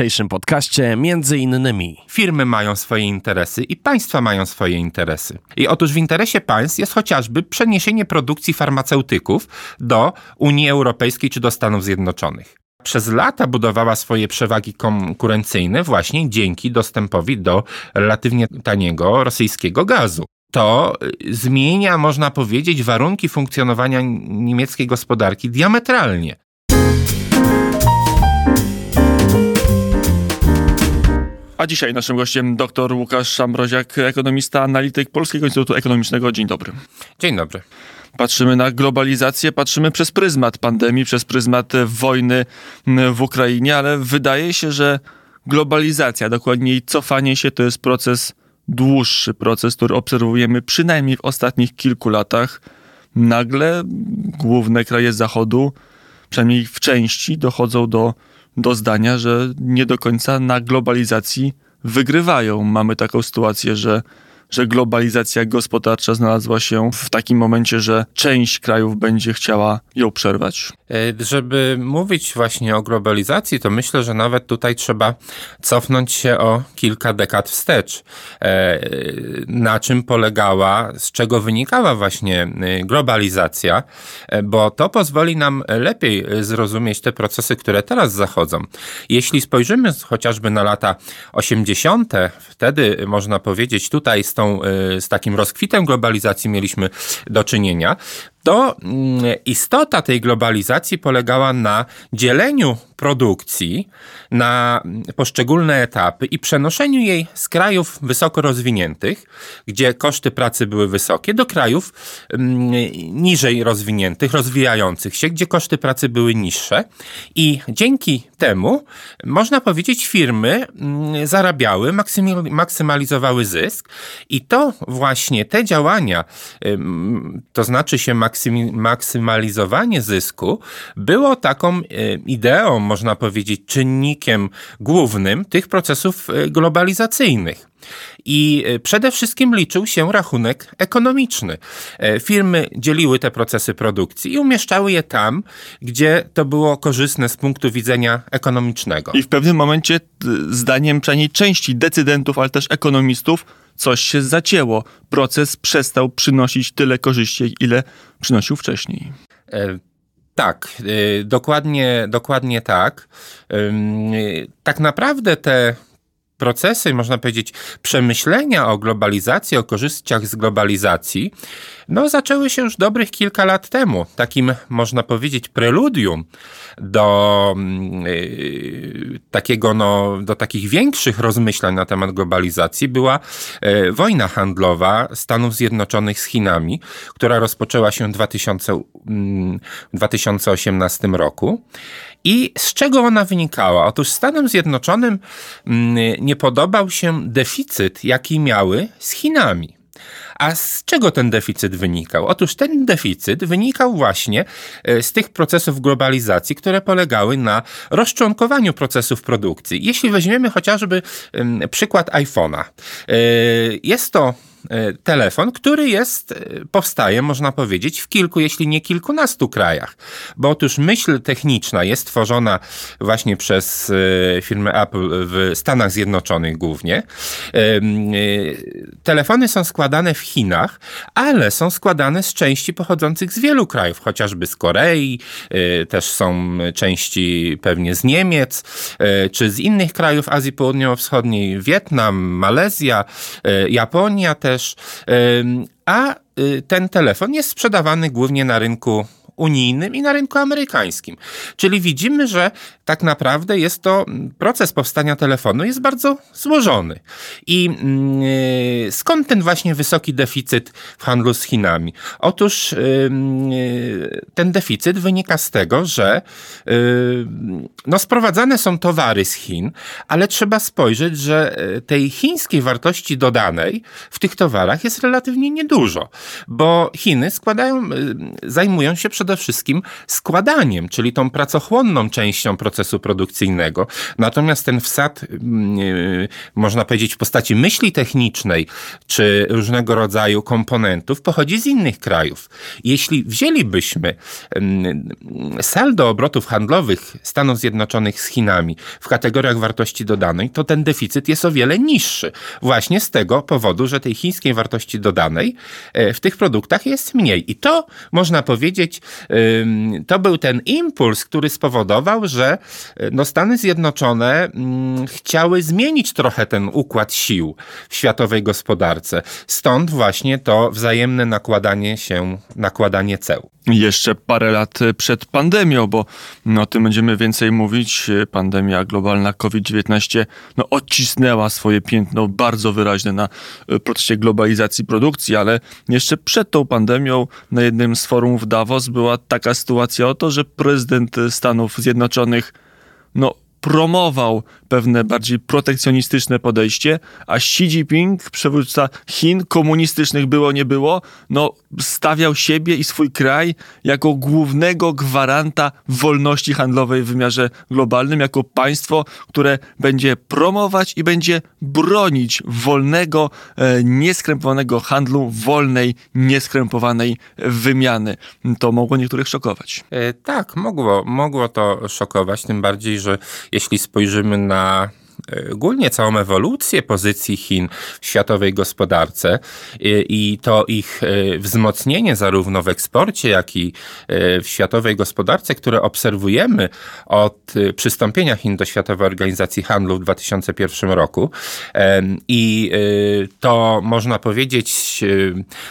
dzisiejszym podcaście między innymi firmy mają swoje interesy i państwa mają swoje interesy. I otóż w interesie państw jest chociażby przeniesienie produkcji farmaceutyków do Unii Europejskiej czy do Stanów Zjednoczonych przez lata budowała swoje przewagi konkurencyjne właśnie dzięki dostępowi do relatywnie taniego rosyjskiego gazu. To zmienia, można powiedzieć, warunki funkcjonowania niemieckiej gospodarki diametralnie. A dzisiaj naszym gościem dr Łukasz Szambroziak, ekonomista, analityk Polskiego Instytutu Ekonomicznego. Dzień dobry. Dzień dobry. Patrzymy na globalizację, patrzymy przez pryzmat pandemii, przez pryzmat wojny w Ukrainie, ale wydaje się, że globalizacja, dokładniej cofanie się, to jest proces dłuższy, proces, który obserwujemy przynajmniej w ostatnich kilku latach. Nagle główne kraje Zachodu, przynajmniej w części, dochodzą do do zdania, że nie do końca na globalizacji wygrywają. Mamy taką sytuację, że że globalizacja gospodarcza znalazła się w takim momencie, że część krajów będzie chciała ją przerwać? E, żeby mówić właśnie o globalizacji, to myślę, że nawet tutaj trzeba cofnąć się o kilka dekad wstecz. E, na czym polegała, z czego wynikała właśnie e, globalizacja, bo to pozwoli nam lepiej zrozumieć te procesy, które teraz zachodzą. Jeśli spojrzymy chociażby na lata 80., wtedy można powiedzieć, tutaj z tą, y, z takim rozkwitem globalizacji mieliśmy do czynienia, to mm, istota tej globalizacji polegała na dzieleniu produkcji na poszczególne etapy i przenoszeniu jej z krajów wysoko rozwiniętych, gdzie koszty pracy były wysokie, do krajów mm, niżej rozwiniętych, rozwijających się, gdzie koszty pracy były niższe. I dzięki temu, można powiedzieć, firmy mm, zarabiały, maksymalizowały zysk i to właśnie te działania, to znaczy się maksymalizowanie zysku było taką e, ideą, można powiedzieć, czynnikiem głównym tych procesów e, globalizacyjnych. I e, przede wszystkim liczył się rachunek ekonomiczny. Firmy dzieliły te procesy produkcji i umieszczały je tam, gdzie to było korzystne z punktu widzenia ekonomicznego. I w pewnym momencie, zdaniem przynajmniej części decydentów, ale też ekonomistów, coś się zacięło. Proces przestał przynosić tyle korzyści, ile przynosił wcześniej. E, tak, e, dokładnie, dokładnie tak. E, tak naprawdę te procesy, można powiedzieć, przemyślenia o globalizacji, o korzyściach z globalizacji, no zaczęły się już dobrych kilka lat temu. Takim, można powiedzieć, preludium do yy, takiego, no, do takich większych rozmyślań na temat globalizacji była yy, wojna handlowa Stanów Zjednoczonych z Chinami, która rozpoczęła się w 2000, yy, 2018 roku. I z czego ona wynikała? Otóż Stanom Zjednoczonym mm, nie podobał się deficyt, jaki miały z Chinami. A z czego ten deficyt wynikał? Otóż ten deficyt wynikał właśnie e, z tych procesów globalizacji, które polegały na rozczłonkowaniu procesów produkcji. Jeśli weźmiemy chociażby przykład iPhone'a, e, jest to telefon, który jest, e, powstaje, można powiedzieć, w kilku, jeśli nie kilkunastu krajach. Bo otóż myśl techniczna jest tworzona właśnie przez e, firmę Apple w Stanach Zjednoczonych głównie. Telefony są składane w Chinach, ale są składane z części pochodzących z wielu krajów, chociażby z Korei, też są części pewnie z Niemiec, czy z innych krajów Azji Południowo-Wschodniej, Wietnam, Malezja, Japonia też też. A y, ten telefon jest sprzedawany głównie na rynku unijnym i na rynku amerykańskim. Czyli widzimy, że tak naprawdę jest to proces powstania telefonu jest bardzo złożony. I yy, skąd ten właśnie wysoki deficyt w handlu z Chinami? Otóż yy, ten deficyt wynika z tego, że yy, no sprowadzane są towary z Chin, ale trzeba spojrzeć, że tej chińskiej wartości dodanej w tych towarach jest relatywnie niedużo, bo Chiny składają, zajmują się przede przede wszystkim składaniem, czyli tą pracochłonną częścią procesu produkcyjnego. Natomiast ten wsad, yy, można powiedzieć, w postaci myśli technicznej, czy różnego rodzaju komponentów, pochodzi z innych krajów. Jeśli wzięlibyśmy yy, saldo obrotów handlowych Stanów Zjednoczonych z Chinami w kategoriach wartości dodanej, to ten deficyt jest o wiele niższy. Właśnie z tego powodu, że tej chińskiej wartości dodanej e, w tych produktach jest mniej. I to można powiedzieć, to był ten impuls, który spowodował, że e, no Stany Zjednoczone mm, chciały zmienić trochę ten układ sił w światowej gospodarce. Stąd właśnie to wzajemne nakładanie się, nakładanie ceł. Jeszcze parę lat przed pandemią, bo o tym będziemy więcej mówić. Pandemia globalna COVID-19 no, odcisnęła swoje piętno bardzo wyraźne na e, procesie globalizacji produkcji, ale jeszcze przed tą pandemią na jednym z forumów Davos była taka sytuacja oto, że prezydent Stanów Zjednoczonych no, promował pewne bardziej protekcjonistyczne podejście, a Xi Jinping, przywódca Chin komunistycznych było nie było, no stawiał siebie i swój kraj jako głównego gwaranta wolności handlowej w wymiarze globalnym, jako państwo, które będzie promować i będzie bronić wolnego, e, nieskrępowanego handlu, wolnej, nieskrępowanej wymiany. To mogło niektórych szokować. E, tak, mogło, mogło to szokować, tym bardziej, że jeśli spojrzymy na e, ogólnie całą ewolucję pozycji Chin w światowej gospodarce i to ich e, wzmocnienie zarówno w eksporcie, jak i e, w światowej gospodarce, które obserwujemy od przystąpienia Chin do Światowej Organizacji Handlu w 2001 roku. I to można powiedzieć,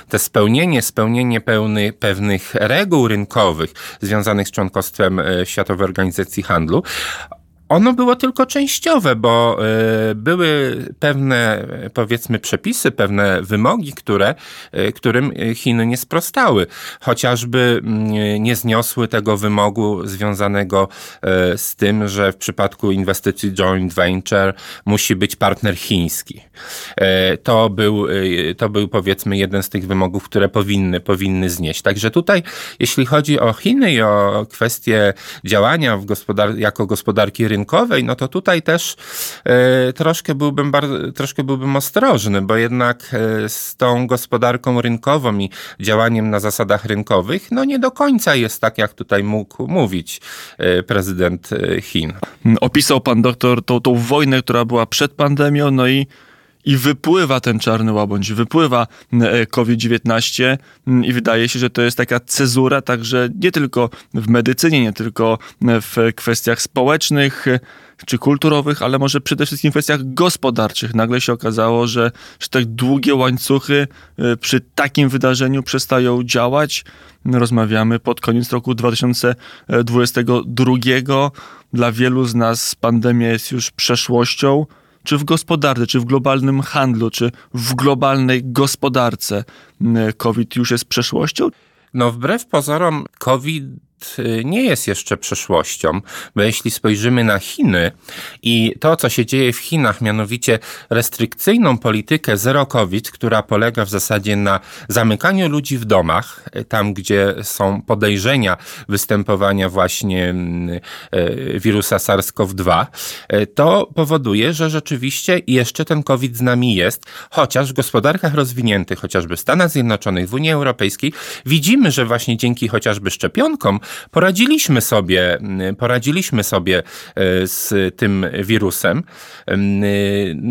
te spełnienie, spełnienie pełny, pewnych reguł rynkowych związanych z członkostwem Światowej Organizacji Handlu ono było tylko częściowe, bo y, były pewne, powiedzmy, przepisy, pewne wymogi, które, y, którym Chiny nie sprostały. Chociażby mm, nie zniosły tego wymogu związanego y, z tym, że w przypadku inwestycji joint venture musi być partner chiński. To był, to był powiedzmy jeden z tych wymogów, które powinny, powinny znieść. Także tutaj, jeśli chodzi o Chiny i o kwestie działania w gospodar jako gospodarki rynkowej, rynkowej, no to tutaj też e, troszkę, byłbym bardzo, troszkę byłbym ostrożny, bo jednak e, z tą gospodarką rynkową i działaniem na zasadach rynkowych, no nie do końca jest tak, jak tutaj mógł mówić e, prezydent Chin. Opisał pan doktor tą, tą wojnę, która była przed pandemią, no i i wypływa ten czarny łabędź, wypływa e, COVID-19 mm, i wydaje się, że to jest taka cezura także nie tylko w medycynie, nie tylko w kwestiach społecznych czy kulturowych, ale może przede wszystkim w kwestiach gospodarczych. Nagle się okazało, że, że te długie łańcuchy e, przy takim wydarzeniu przestają działać. Rozmawiamy pod koniec roku 2022. Dla wielu z nas pandemia jest już przeszłością czy w gospodarce, czy w globalnym handlu, czy w globalnej gospodarce COVID już jest przeszłością? No, wbrew pozorom, COVID nie jest jeszcze przeszłością, bo jeśli spojrzymy na Chiny i to, co się dzieje w Chinach, mianowicie restrykcyjną politykę zero COVID, która polega w zasadzie na zamykaniu ludzi w domach, y, tam gdzie są podejrzenia występowania właśnie mm, y, wirusa SARS-CoV-2, to powoduje, że rzeczywiście jeszcze ten COVID z nami jest, chociaż w gospodarkach rozwiniętych, chociażby w Stanach Zjednoczonych, w Unii Europejskiej, widzimy, że właśnie dzięki chociażby szczepionkom poradziliśmy sobie, mm, poradziliśmy sobie e, z tym wirusem. Mm,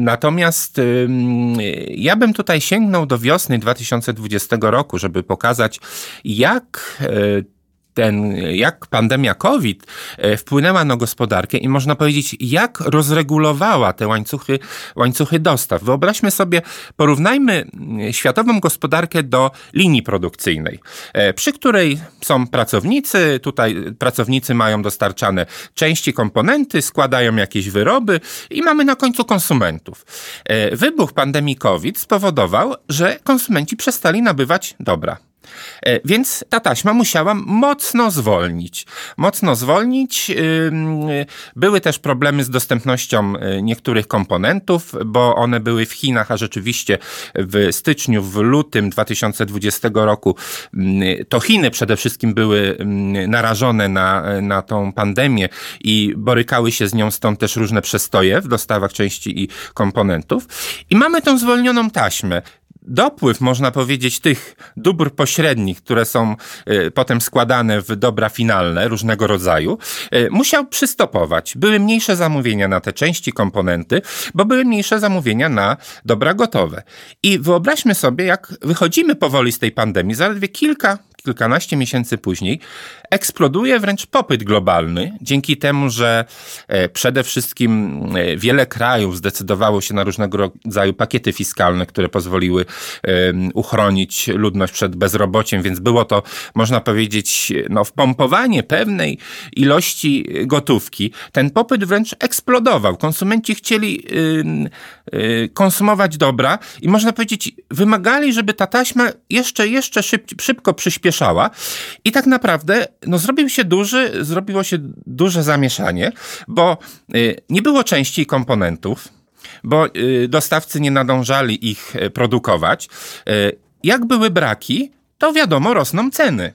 natomiast mm, ja bym tutaj sięgnął do wiosny 2020 roku, żeby pokazać, jak e, ten, jak pandemia COVID e, wpłynęła na gospodarkę i można powiedzieć, jak rozregulowała te łańcuchy, łańcuchy dostaw. Wyobraźmy sobie, porównajmy mm, światową gospodarkę do linii produkcyjnej, e, przy której są pracownicy, tutaj pracownicy mają dostarczane części, komponenty, składają jakieś wyroby i mamy na końcu konsumentów. E, wybuch pandemii COVID spowodował, że konsumenci przestali nabywać dobra E, więc ta taśma musiała mocno zwolnić. Mocno zwolnić. Były też problemy z dostępnością e, niektórych komponentów, bo one były w Chinach, a rzeczywiście w styczniu, w lutym 2020 roku to Chiny przede wszystkim były narażone na, na tą pandemię i borykały się z nią, stąd też różne przestoje w dostawach części i komponentów. I mamy tą zwolnioną taśmę dopływ, można powiedzieć, tych dóbr pośrednich, które są y, potem składane w dobra finalne różnego rodzaju, y, musiał przystopować. Były mniejsze zamówienia na te części, komponenty, bo były mniejsze zamówienia na dobra gotowe. I wyobraźmy sobie, jak wychodzimy powoli z tej pandemii, zaledwie kilka kilkanaście miesięcy później, eksploduje wręcz popyt globalny, dzięki temu, że e, przede wszystkim e, wiele krajów zdecydowało się na różnego rodzaju pakiety fiskalne, które pozwoliły uchronić ludność przed bezrobociem, więc było to, można powiedzieć, no, wpompowanie pewnej ilości gotówki. Ten popyt wręcz eksplodował. Konsumenci chcieli y, konsumować dobra i można powiedzieć, wymagali, żeby ta taśma jeszcze, jeszcze szyb, szybko przyspieszała i tak naprawdę no, zrobił się duży, zrobiło się duże zamieszanie, bo y, nie było części komponentów, bo y, dostawcy nie nadążali ich y, produkować. Jak były braki, to wiadomo, rosną ceny.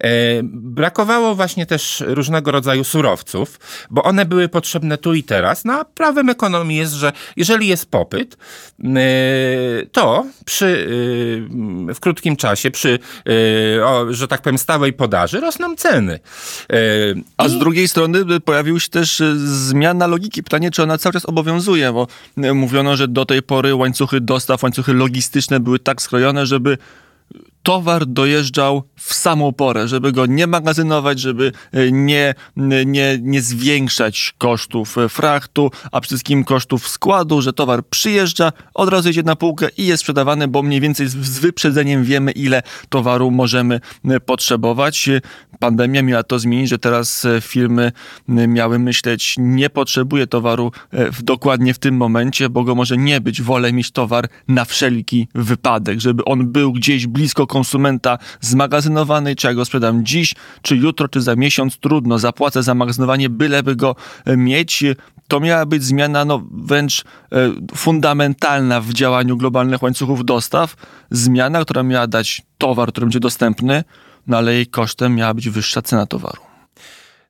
E, brakowało właśnie też różnego rodzaju surowców, bo one były potrzebne tu i teraz. No a prawem ekonomii jest, że jeżeli jest popyt, e, to przy, e, w krótkim czasie, przy, że tak powiem, stałej podaży rosną ceny. A z drugiej strony pojawiła się też zmiana logiki. Pytanie, czy ona cały czas obowiązuje, bo mówiono, że do tej pory łańcuchy dostaw, łańcuchy logistyczne były tak skrojone, żeby towar dojeżdżał w samą porę, żeby go nie magazynować, żeby e, nie, nie, nie zwiększać kosztów e, frachtu, a przede wszystkim kosztów składu, że towar przyjeżdża, od razu jedzie na półkę i jest sprzedawany, bo mniej więcej z wyprzedzeniem wiemy, ile towaru możemy e, potrzebować. Pandemia miała to zmienić, że teraz firmy miały myśleć, nie potrzebuję towaru w, dokładnie w tym momencie, bo go może nie być, wolę mieć towar na wszelki wypadek, żeby on był gdzieś blisko konsumenta zmagazynowany, czy ja go sprzedam dziś, czy jutro, czy za miesiąc, trudno, zapłacę za magazynowanie, byleby go e, mieć. To miała być zmiana no, wręcz e, fundamentalna w działaniu globalnych łańcuchów dostaw. Zmiana, która miała dać towar, który będzie dostępny, no ale jej kosztem miała być wyższa cena towaru.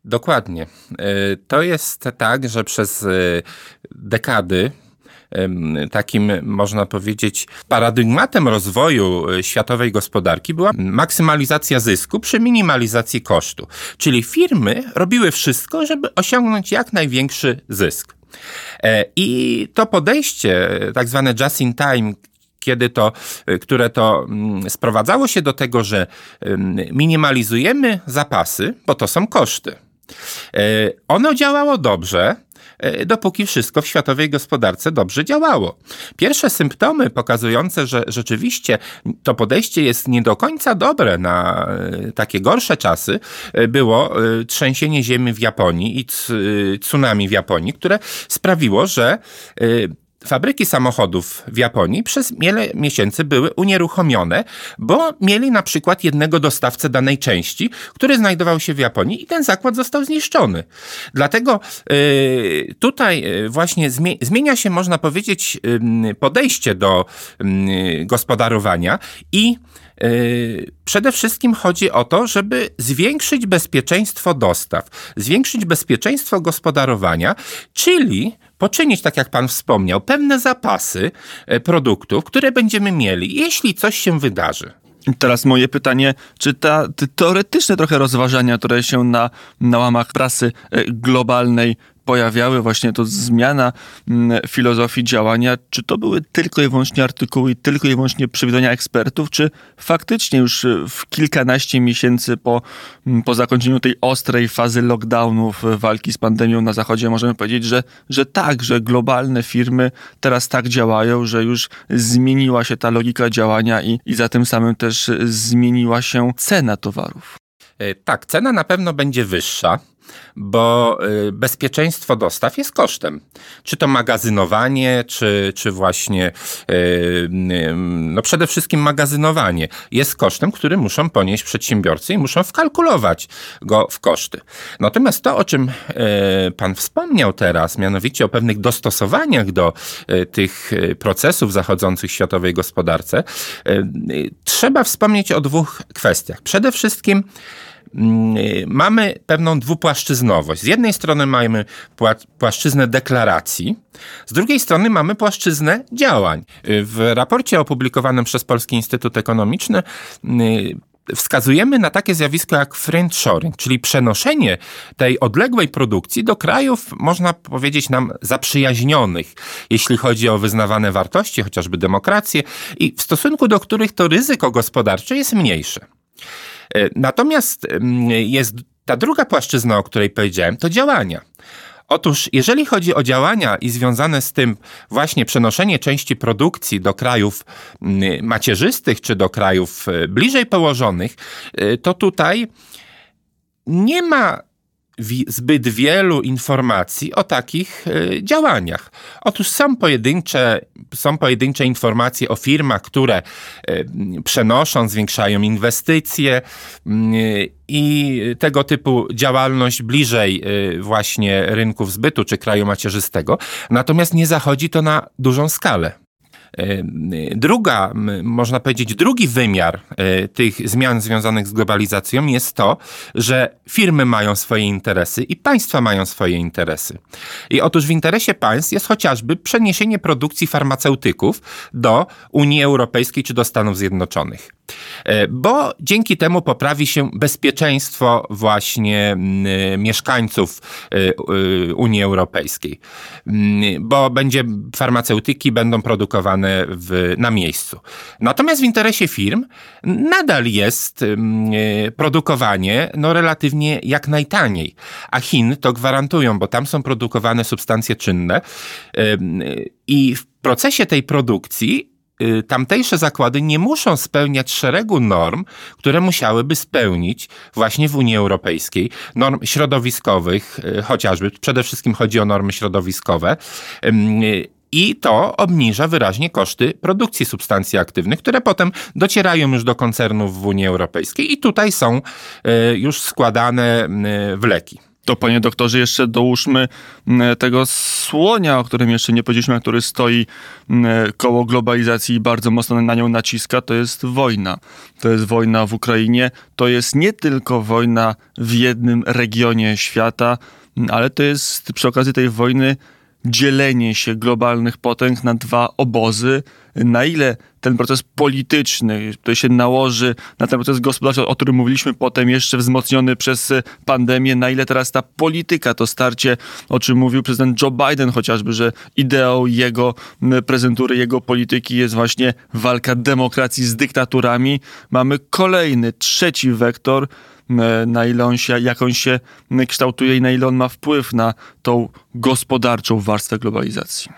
Dokładnie. E, to jest tak, że przez dekady takim, można powiedzieć, paradygmatem rozwoju e, światowej gospodarki była maksymalizacja zysku przy minimalizacji kosztu. Czyli firmy robiły wszystko, żeby osiągnąć jak największy zysk. E, I to podejście, tak zwane just in time, kiedy to, e, które to mm, sprowadzało się do tego, że minimalizujemy zapasy, bo to są koszty. Ono działało dobrze, E, dopóki wszystko w światowej gospodarce dobrze działało. Pierwsze symptomy pokazujące, że rzeczywiście to podejście jest nie do końca dobre na e, takie gorsze czasy, e, było trzęsienie ziemi w Japonii i tsunami w Japonii, które sprawiło, że Fabryki samochodów w Japonii przez wiele miesięcy były unieruchomione, bo mieli na przykład jednego dostawcę danej części, który znajdował się w Japonii i ten zakład został zniszczony. Dlatego yy, tutaj y, właśnie zmienia się, można powiedzieć, yy, podejście do yy, gospodarowania i y, Przede wszystkim chodzi o to, żeby zwiększyć bezpieczeństwo dostaw, zwiększyć bezpieczeństwo gospodarowania, czyli poczynić, tak jak Pan wspomniał, pewne zapasy e, produktów, które będziemy mieli, jeśli coś się wydarzy. Teraz moje pytanie, czy ta, te teoretyczne trochę rozważania, które się na, na łamach prasy e, globalnej pojawiały, właśnie to zmiana mm, filozofii działania, czy to były tylko i wyłącznie artykuły, tylko i wyłącznie przewidzenia ekspertów, czy faktycznie już y, w kilkanaście miesięcy po, mm, po zakończeniu tej ostrej fazy lockdownów, y, walki z pandemią na Zachodzie, możemy powiedzieć, że, że tak, że globalne firmy teraz tak działają, że już zmieniła się ta logika działania i, i za tym samym też zmieniła się cena towarów. E, tak, cena na pewno będzie wyższa. Bo y, bezpieczeństwo dostaw jest kosztem. Czy to magazynowanie, czy, czy właśnie y, no przede wszystkim magazynowanie jest kosztem, który muszą ponieść przedsiębiorcy i muszą wkalkulować go w koszty. Natomiast to, o czym pan wspomniał teraz, mianowicie o pewnych dostosowaniach do tych procesów zachodzących w światowej gospodarce, trzeba wspomnieć o dwóch kwestiach. Przede wszystkim mamy pewną dwupłaszczyznowość. Z jednej strony mamy płaszczyznę deklaracji, z drugiej strony mamy płaszczyznę działań. W raporcie opublikowanym przez Polski Instytut Ekonomiczny mm, wskazujemy na takie zjawisko jak friendshoring, czyli przenoszenie tej odległej produkcji do krajów, można powiedzieć nam, zaprzyjaźnionych, jeśli chodzi o wyznawane wartości, chociażby demokrację, i w stosunku do których to ryzyko gospodarcze jest mniejsze. E, natomiast mm, jest ta druga płaszczyzna, o której powiedziałem, to działania. Otóż, jeżeli chodzi o działania i związane z tym właśnie przenoszenie części produkcji do krajów mm, macierzystych czy do krajów e, bliżej położonych, e, to tutaj nie ma zbyt wielu informacji o takich e, działaniach. Otóż są pojedyncze, są pojedyncze informacje o firmach, które przenoszą, zwiększają inwestycje mm, i tego typu działalność bliżej y, właśnie rynków zbytu czy kraju macierzystego, natomiast nie zachodzi to na dużą skalę. Druga, można powiedzieć, drugi wymiar y, tych zmian związanych z globalizacją jest to, że firmy mają swoje interesy i państwa mają swoje interesy. I otóż w interesie państw jest chociażby przeniesienie produkcji farmaceutyków do Unii Europejskiej czy do Stanów Zjednoczonych. E, bo dzięki temu poprawi się bezpieczeństwo właśnie mieszkańców e, Unii Europejskiej, bo będzie farmaceutyki będą produkowane w, na miejscu. Natomiast w interesie firm nadal jest produkowanie no, relatywnie jak najtaniej, a Chin to gwarantują, bo tam są produkowane substancje czynne i w procesie tej produkcji Y, tamtejsze zakłady nie muszą spełniać szeregu norm, które musiałyby spełnić właśnie w Unii Europejskiej. Norm środowiskowych, y, chociażby, przede wszystkim chodzi o normy środowiskowe. I to obniża wyraźnie koszty produkcji substancji aktywnych, które potem docierają już do koncernów w Unii Europejskiej i tutaj są już składane w leki. To panie doktorze, jeszcze dołóżmy tego słonia, o którym jeszcze nie powiedzieliśmy, który stoi koło globalizacji i bardzo mocno na nią naciska, to jest wojna. To jest wojna w Ukrainie. To jest nie tylko wojna w jednym regionie świata, ale to jest przy okazji tej wojny dzielenie się globalnych potęg na dwa obozy, na ile ten proces polityczny, który się nałoży na ten proces gospodarczy, o którym mówiliśmy potem, jeszcze wzmocniony przez pandemię, na ile teraz ta polityka, to starcie, o czym mówił prezydent Joe Biden chociażby, że ideą jego prezentury, jego polityki jest właśnie walka demokracji z dyktaturami. Mamy kolejny, trzeci wektor, na ile on się, jak on się kształtuje i na ile on ma wpływ na tą gospodarczą warstwę globalizacji.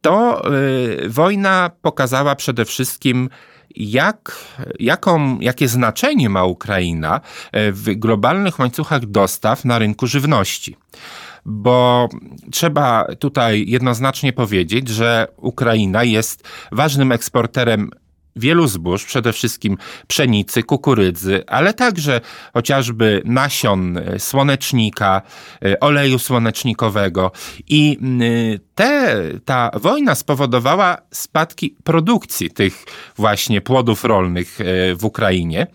To y, wojna pokazała przede wszystkim, jak, jaką, jakie znaczenie ma Ukraina y, w globalnych łańcuchach dostaw na rynku żywności bo trzeba tutaj jednoznacznie powiedzieć, że Ukraina jest ważnym eksporterem wielu zbóż, przede wszystkim pszenicy, kukurydzy, ale także chociażby nasion e, słonecznika, e, oleju słonecznikowego. I te, ta wojna spowodowała spadki produkcji tych właśnie płodów rolnych e, w Ukrainie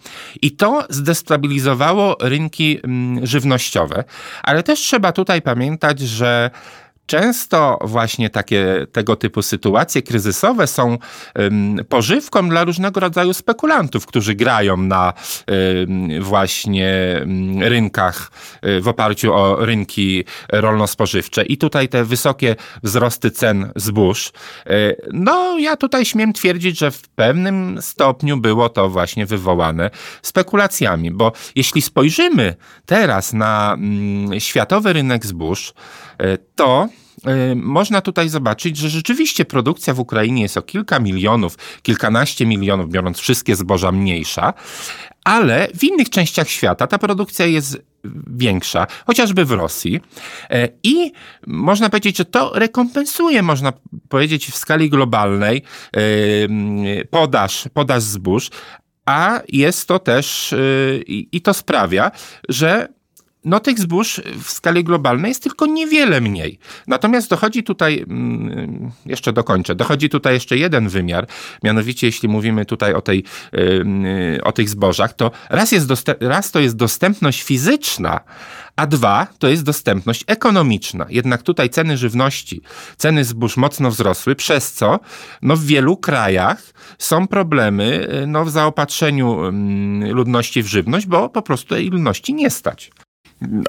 i to zdestabilizowało rynki żywnościowe. Ale też trzeba tutaj pamiętać, że Często właśnie takie tego typu sytuacje kryzysowe są um, pożywką dla różnego rodzaju spekulantów, którzy grają na um, właśnie um, rynkach y, w oparciu o rynki rolno-spożywcze. I tutaj te wysokie wzrosty cen zbóż, y, no ja tutaj śmiem twierdzić, że w pewnym stopniu było to właśnie wywołane spekulacjami, bo jeśli spojrzymy teraz na mm, światowy rynek zbóż, y, to można tutaj zobaczyć, że rzeczywiście produkcja w Ukrainie jest o kilka milionów, kilkanaście milionów, biorąc wszystkie zboża mniejsza, ale w innych częściach świata ta produkcja jest większa, chociażby w Rosji. E, I można powiedzieć, że to rekompensuje, można powiedzieć, w skali globalnej podaż, podaż zbóż, a jest to też i to sprawia, że no tych zbóż w skali globalnej jest tylko niewiele mniej. Natomiast dochodzi tutaj, mm, jeszcze dokończę, dochodzi tutaj jeszcze jeden wymiar, mianowicie jeśli mówimy tutaj o, tej, o tych zbożach, to raz, jest raz to jest dostępność fizyczna, a dwa to jest dostępność ekonomiczna. Jednak tutaj ceny żywności, ceny zbóż mocno wzrosły, przez co no, w wielu krajach są problemy no, w zaopatrzeniu ludności w żywność, bo po prostu tej ludności nie stać.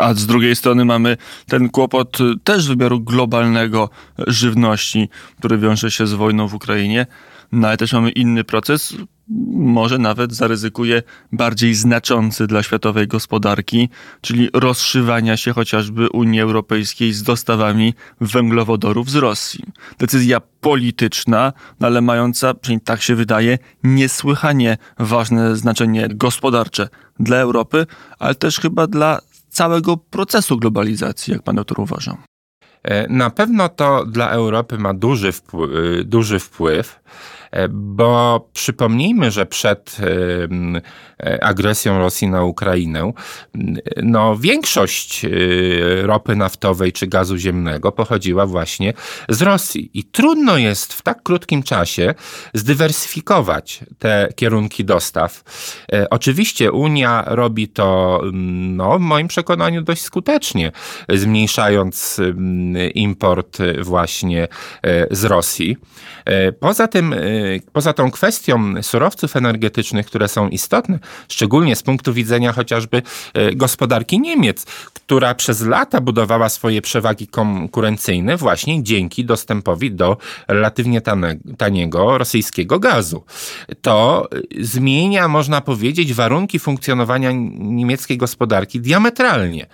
A z drugiej strony mamy ten kłopot też wymiaru globalnego żywności, który wiąże się z wojną w Ukrainie. No ale też mamy inny proces, może nawet zaryzykuje bardziej znaczący dla światowej gospodarki, czyli rozszywania się chociażby Unii Europejskiej z dostawami węglowodorów z Rosji. Decyzja polityczna, no ale mająca, przynajmniej tak się wydaje, niesłychanie ważne znaczenie gospodarcze dla Europy, ale też chyba dla całego procesu globalizacji, jak pan doktor uważa? E, na pewno to dla Europy ma duży wpływ, duży wpływ bo przypomnijmy, że przed e, agresją Rosji na Ukrainę, no większość e, ropy naftowej czy gazu ziemnego pochodziła właśnie z Rosji. I trudno jest w tak krótkim czasie zdywersyfikować te kierunki dostaw. Oczywiście Unia robi to, no, w moim przekonaniu, dość skutecznie, zmniejszając import właśnie z Rosji. Poza tym poza tą kwestią surowców energetycznych, które są istotne, szczególnie z punktu widzenia chociażby e, gospodarki Niemiec, która przez lata budowała swoje przewagi konkurencyjne właśnie dzięki dostępowi do relatywnie taniego rosyjskiego gazu. To zmienia, można powiedzieć, warunki funkcjonowania niemieckiej gospodarki diametralnie.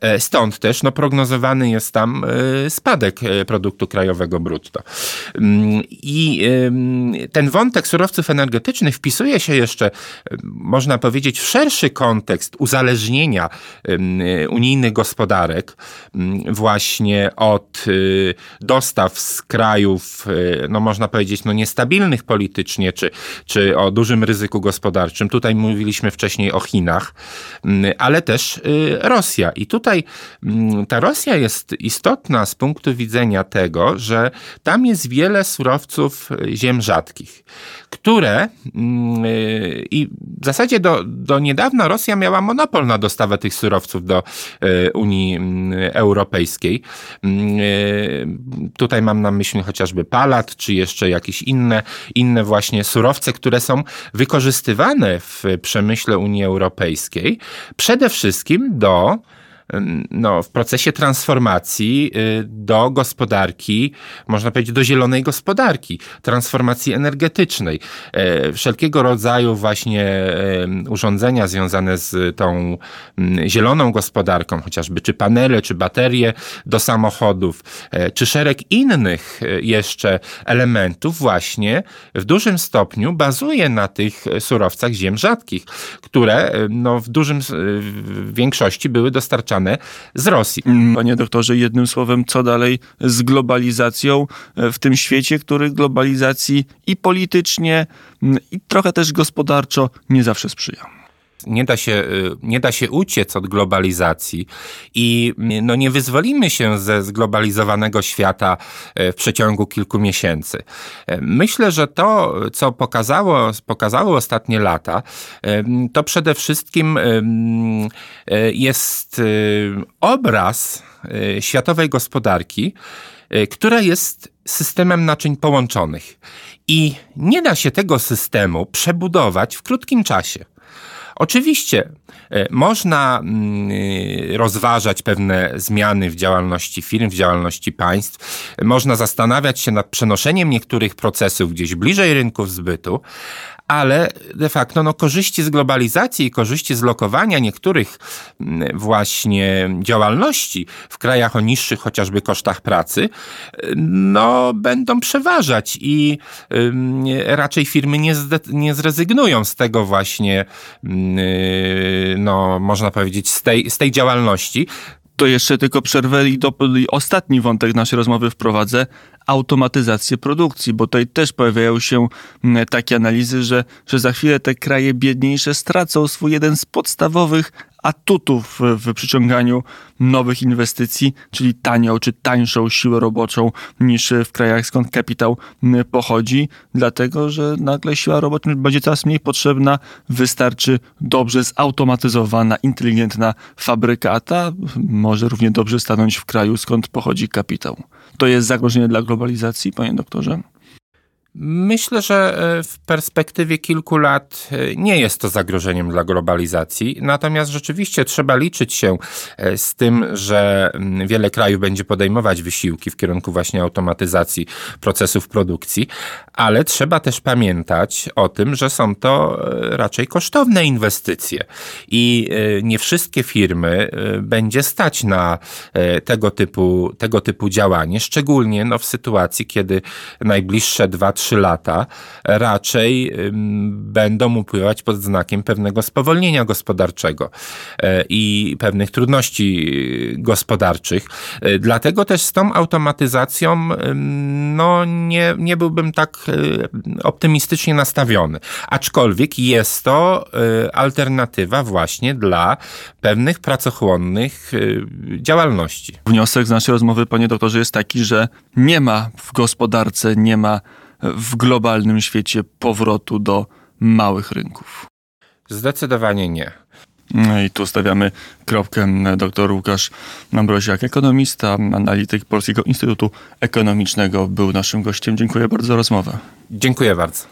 E, stąd też no, prognozowany jest tam e, spadek produktu krajowego brutto. Mm, I ten wątek surowców energetycznych wpisuje się jeszcze, można powiedzieć, w szerszy kontekst uzależnienia unijnych gospodarek właśnie od y, dostaw z krajów, y, no można powiedzieć, no niestabilnych politycznie, czy, czy o dużym ryzyku gospodarczym. Tutaj mówiliśmy wcześniej o Chinach, ale też Rosja. I tutaj ta Rosja jest istotna z punktu widzenia tego, że tam jest wiele surowców ziem rzadkich które mm, y, i w zasadzie do, do niedawna Rosja miała monopol na dostawę tych surowców do y, Unii mm, Europejskiej. Mm, y, tutaj mam na myśli chociażby palat, czy jeszcze jakieś inne, inne właśnie surowce, które są wykorzystywane w przemyśle Unii Europejskiej, przede wszystkim do no, w procesie transformacji y, do gospodarki, można powiedzieć, do zielonej gospodarki, transformacji energetycznej. E, wszelkiego rodzaju właśnie urządzenia związane z tą zieloną gospodarką, chociażby czy panele, czy baterie do samochodów, e, czy szereg innych e, jeszcze elementów właśnie w dużym stopniu bazuje na tych surowcach ziem rzadkich, które no, w dużym w większości były dostarczane z Rosji. Panie doktorze, jednym słowem, co dalej z globalizacją e, w tym świecie, który globalizacji i politycznie, mm, i trochę też gospodarczo nie zawsze sprzyja? Nie da się, y, nie da się uciec od globalizacji i y, no, nie wyzwolimy się ze zglobalizowanego świata y, w przeciągu kilku miesięcy. Myślę, że to, co pokazało, pokazało ostatnie lata, to przede wszystkim jest obraz światowej gospodarki, która jest systemem naczyń połączonych. I nie da się tego systemu przebudować w krótkim czasie. Oczywiście e, można mm, e, rozważać pewne zmiany w działalności firm, w działalności państw. Można zastanawiać się nad przenoszeniem niektórych procesów gdzieś bliżej rynków zbytu, ale de facto no, korzyści z globalizacji i korzyści z lokowania niektórych mm, właśnie działalności w krajach o niższych chociażby kosztach pracy, no, będą przeważać i raczej firmy nie, nie zrezygnują z tego właśnie, no, można powiedzieć, z tej, z tej działalności, to jeszcze tylko przerwę i, do, i ostatni wątek naszej rozmowy wprowadzę. Automatyzację produkcji, bo tutaj też pojawiają się mm, takie analizy, że, że za chwilę te kraje biedniejsze stracą swój jeden z podstawowych atutów w przyciąganiu nowych inwestycji, czyli tanią czy tańszą siłę roboczą niż w krajach skąd kapitał pochodzi, dlatego że nagle siła robocza będzie coraz mniej potrzebna, wystarczy dobrze zautomatyzowana, inteligentna fabrykata, może równie dobrze stanąć w kraju skąd pochodzi kapitał. To jest zagrożenie dla globalizacji, panie doktorze? Myślę, że e, w perspektywie kilku lat e, nie jest to zagrożeniem dla globalizacji, natomiast rzeczywiście trzeba liczyć się e, z tym, że wiele krajów będzie podejmować wysiłki w kierunku właśnie automatyzacji procesów produkcji, ale trzeba też pamiętać o tym, że są to raczej kosztowne inwestycje. I nie wszystkie firmy będzie stać na tego typu, tego typu działanie, szczególnie no, w sytuacji, kiedy najbliższe dwa, trzy lata raczej będą upływać pod znakiem pewnego spowolnienia gospodarczego e, i pewnych trudności gospodarczych. E, dlatego też z tą automatyzacją no, nie, nie byłbym tak e, optymistycznie nastawiony. Aczkolwiek jest to alternatywa właśnie dla pewnych pracochłonnych działalności. Wniosek z naszej rozmowy, panie doktorze, jest taki, że nie ma w gospodarce, nie ma w globalnym świecie powrotu do małych rynków? Zdecydowanie nie. No I tu stawiamy kropkę. Dr Łukasz Ambrosiak, ekonomista, analityk Polskiego Instytutu Ekonomicznego, był naszym gościem. Dziękuję bardzo za rozmowę. Dziękuję bardzo.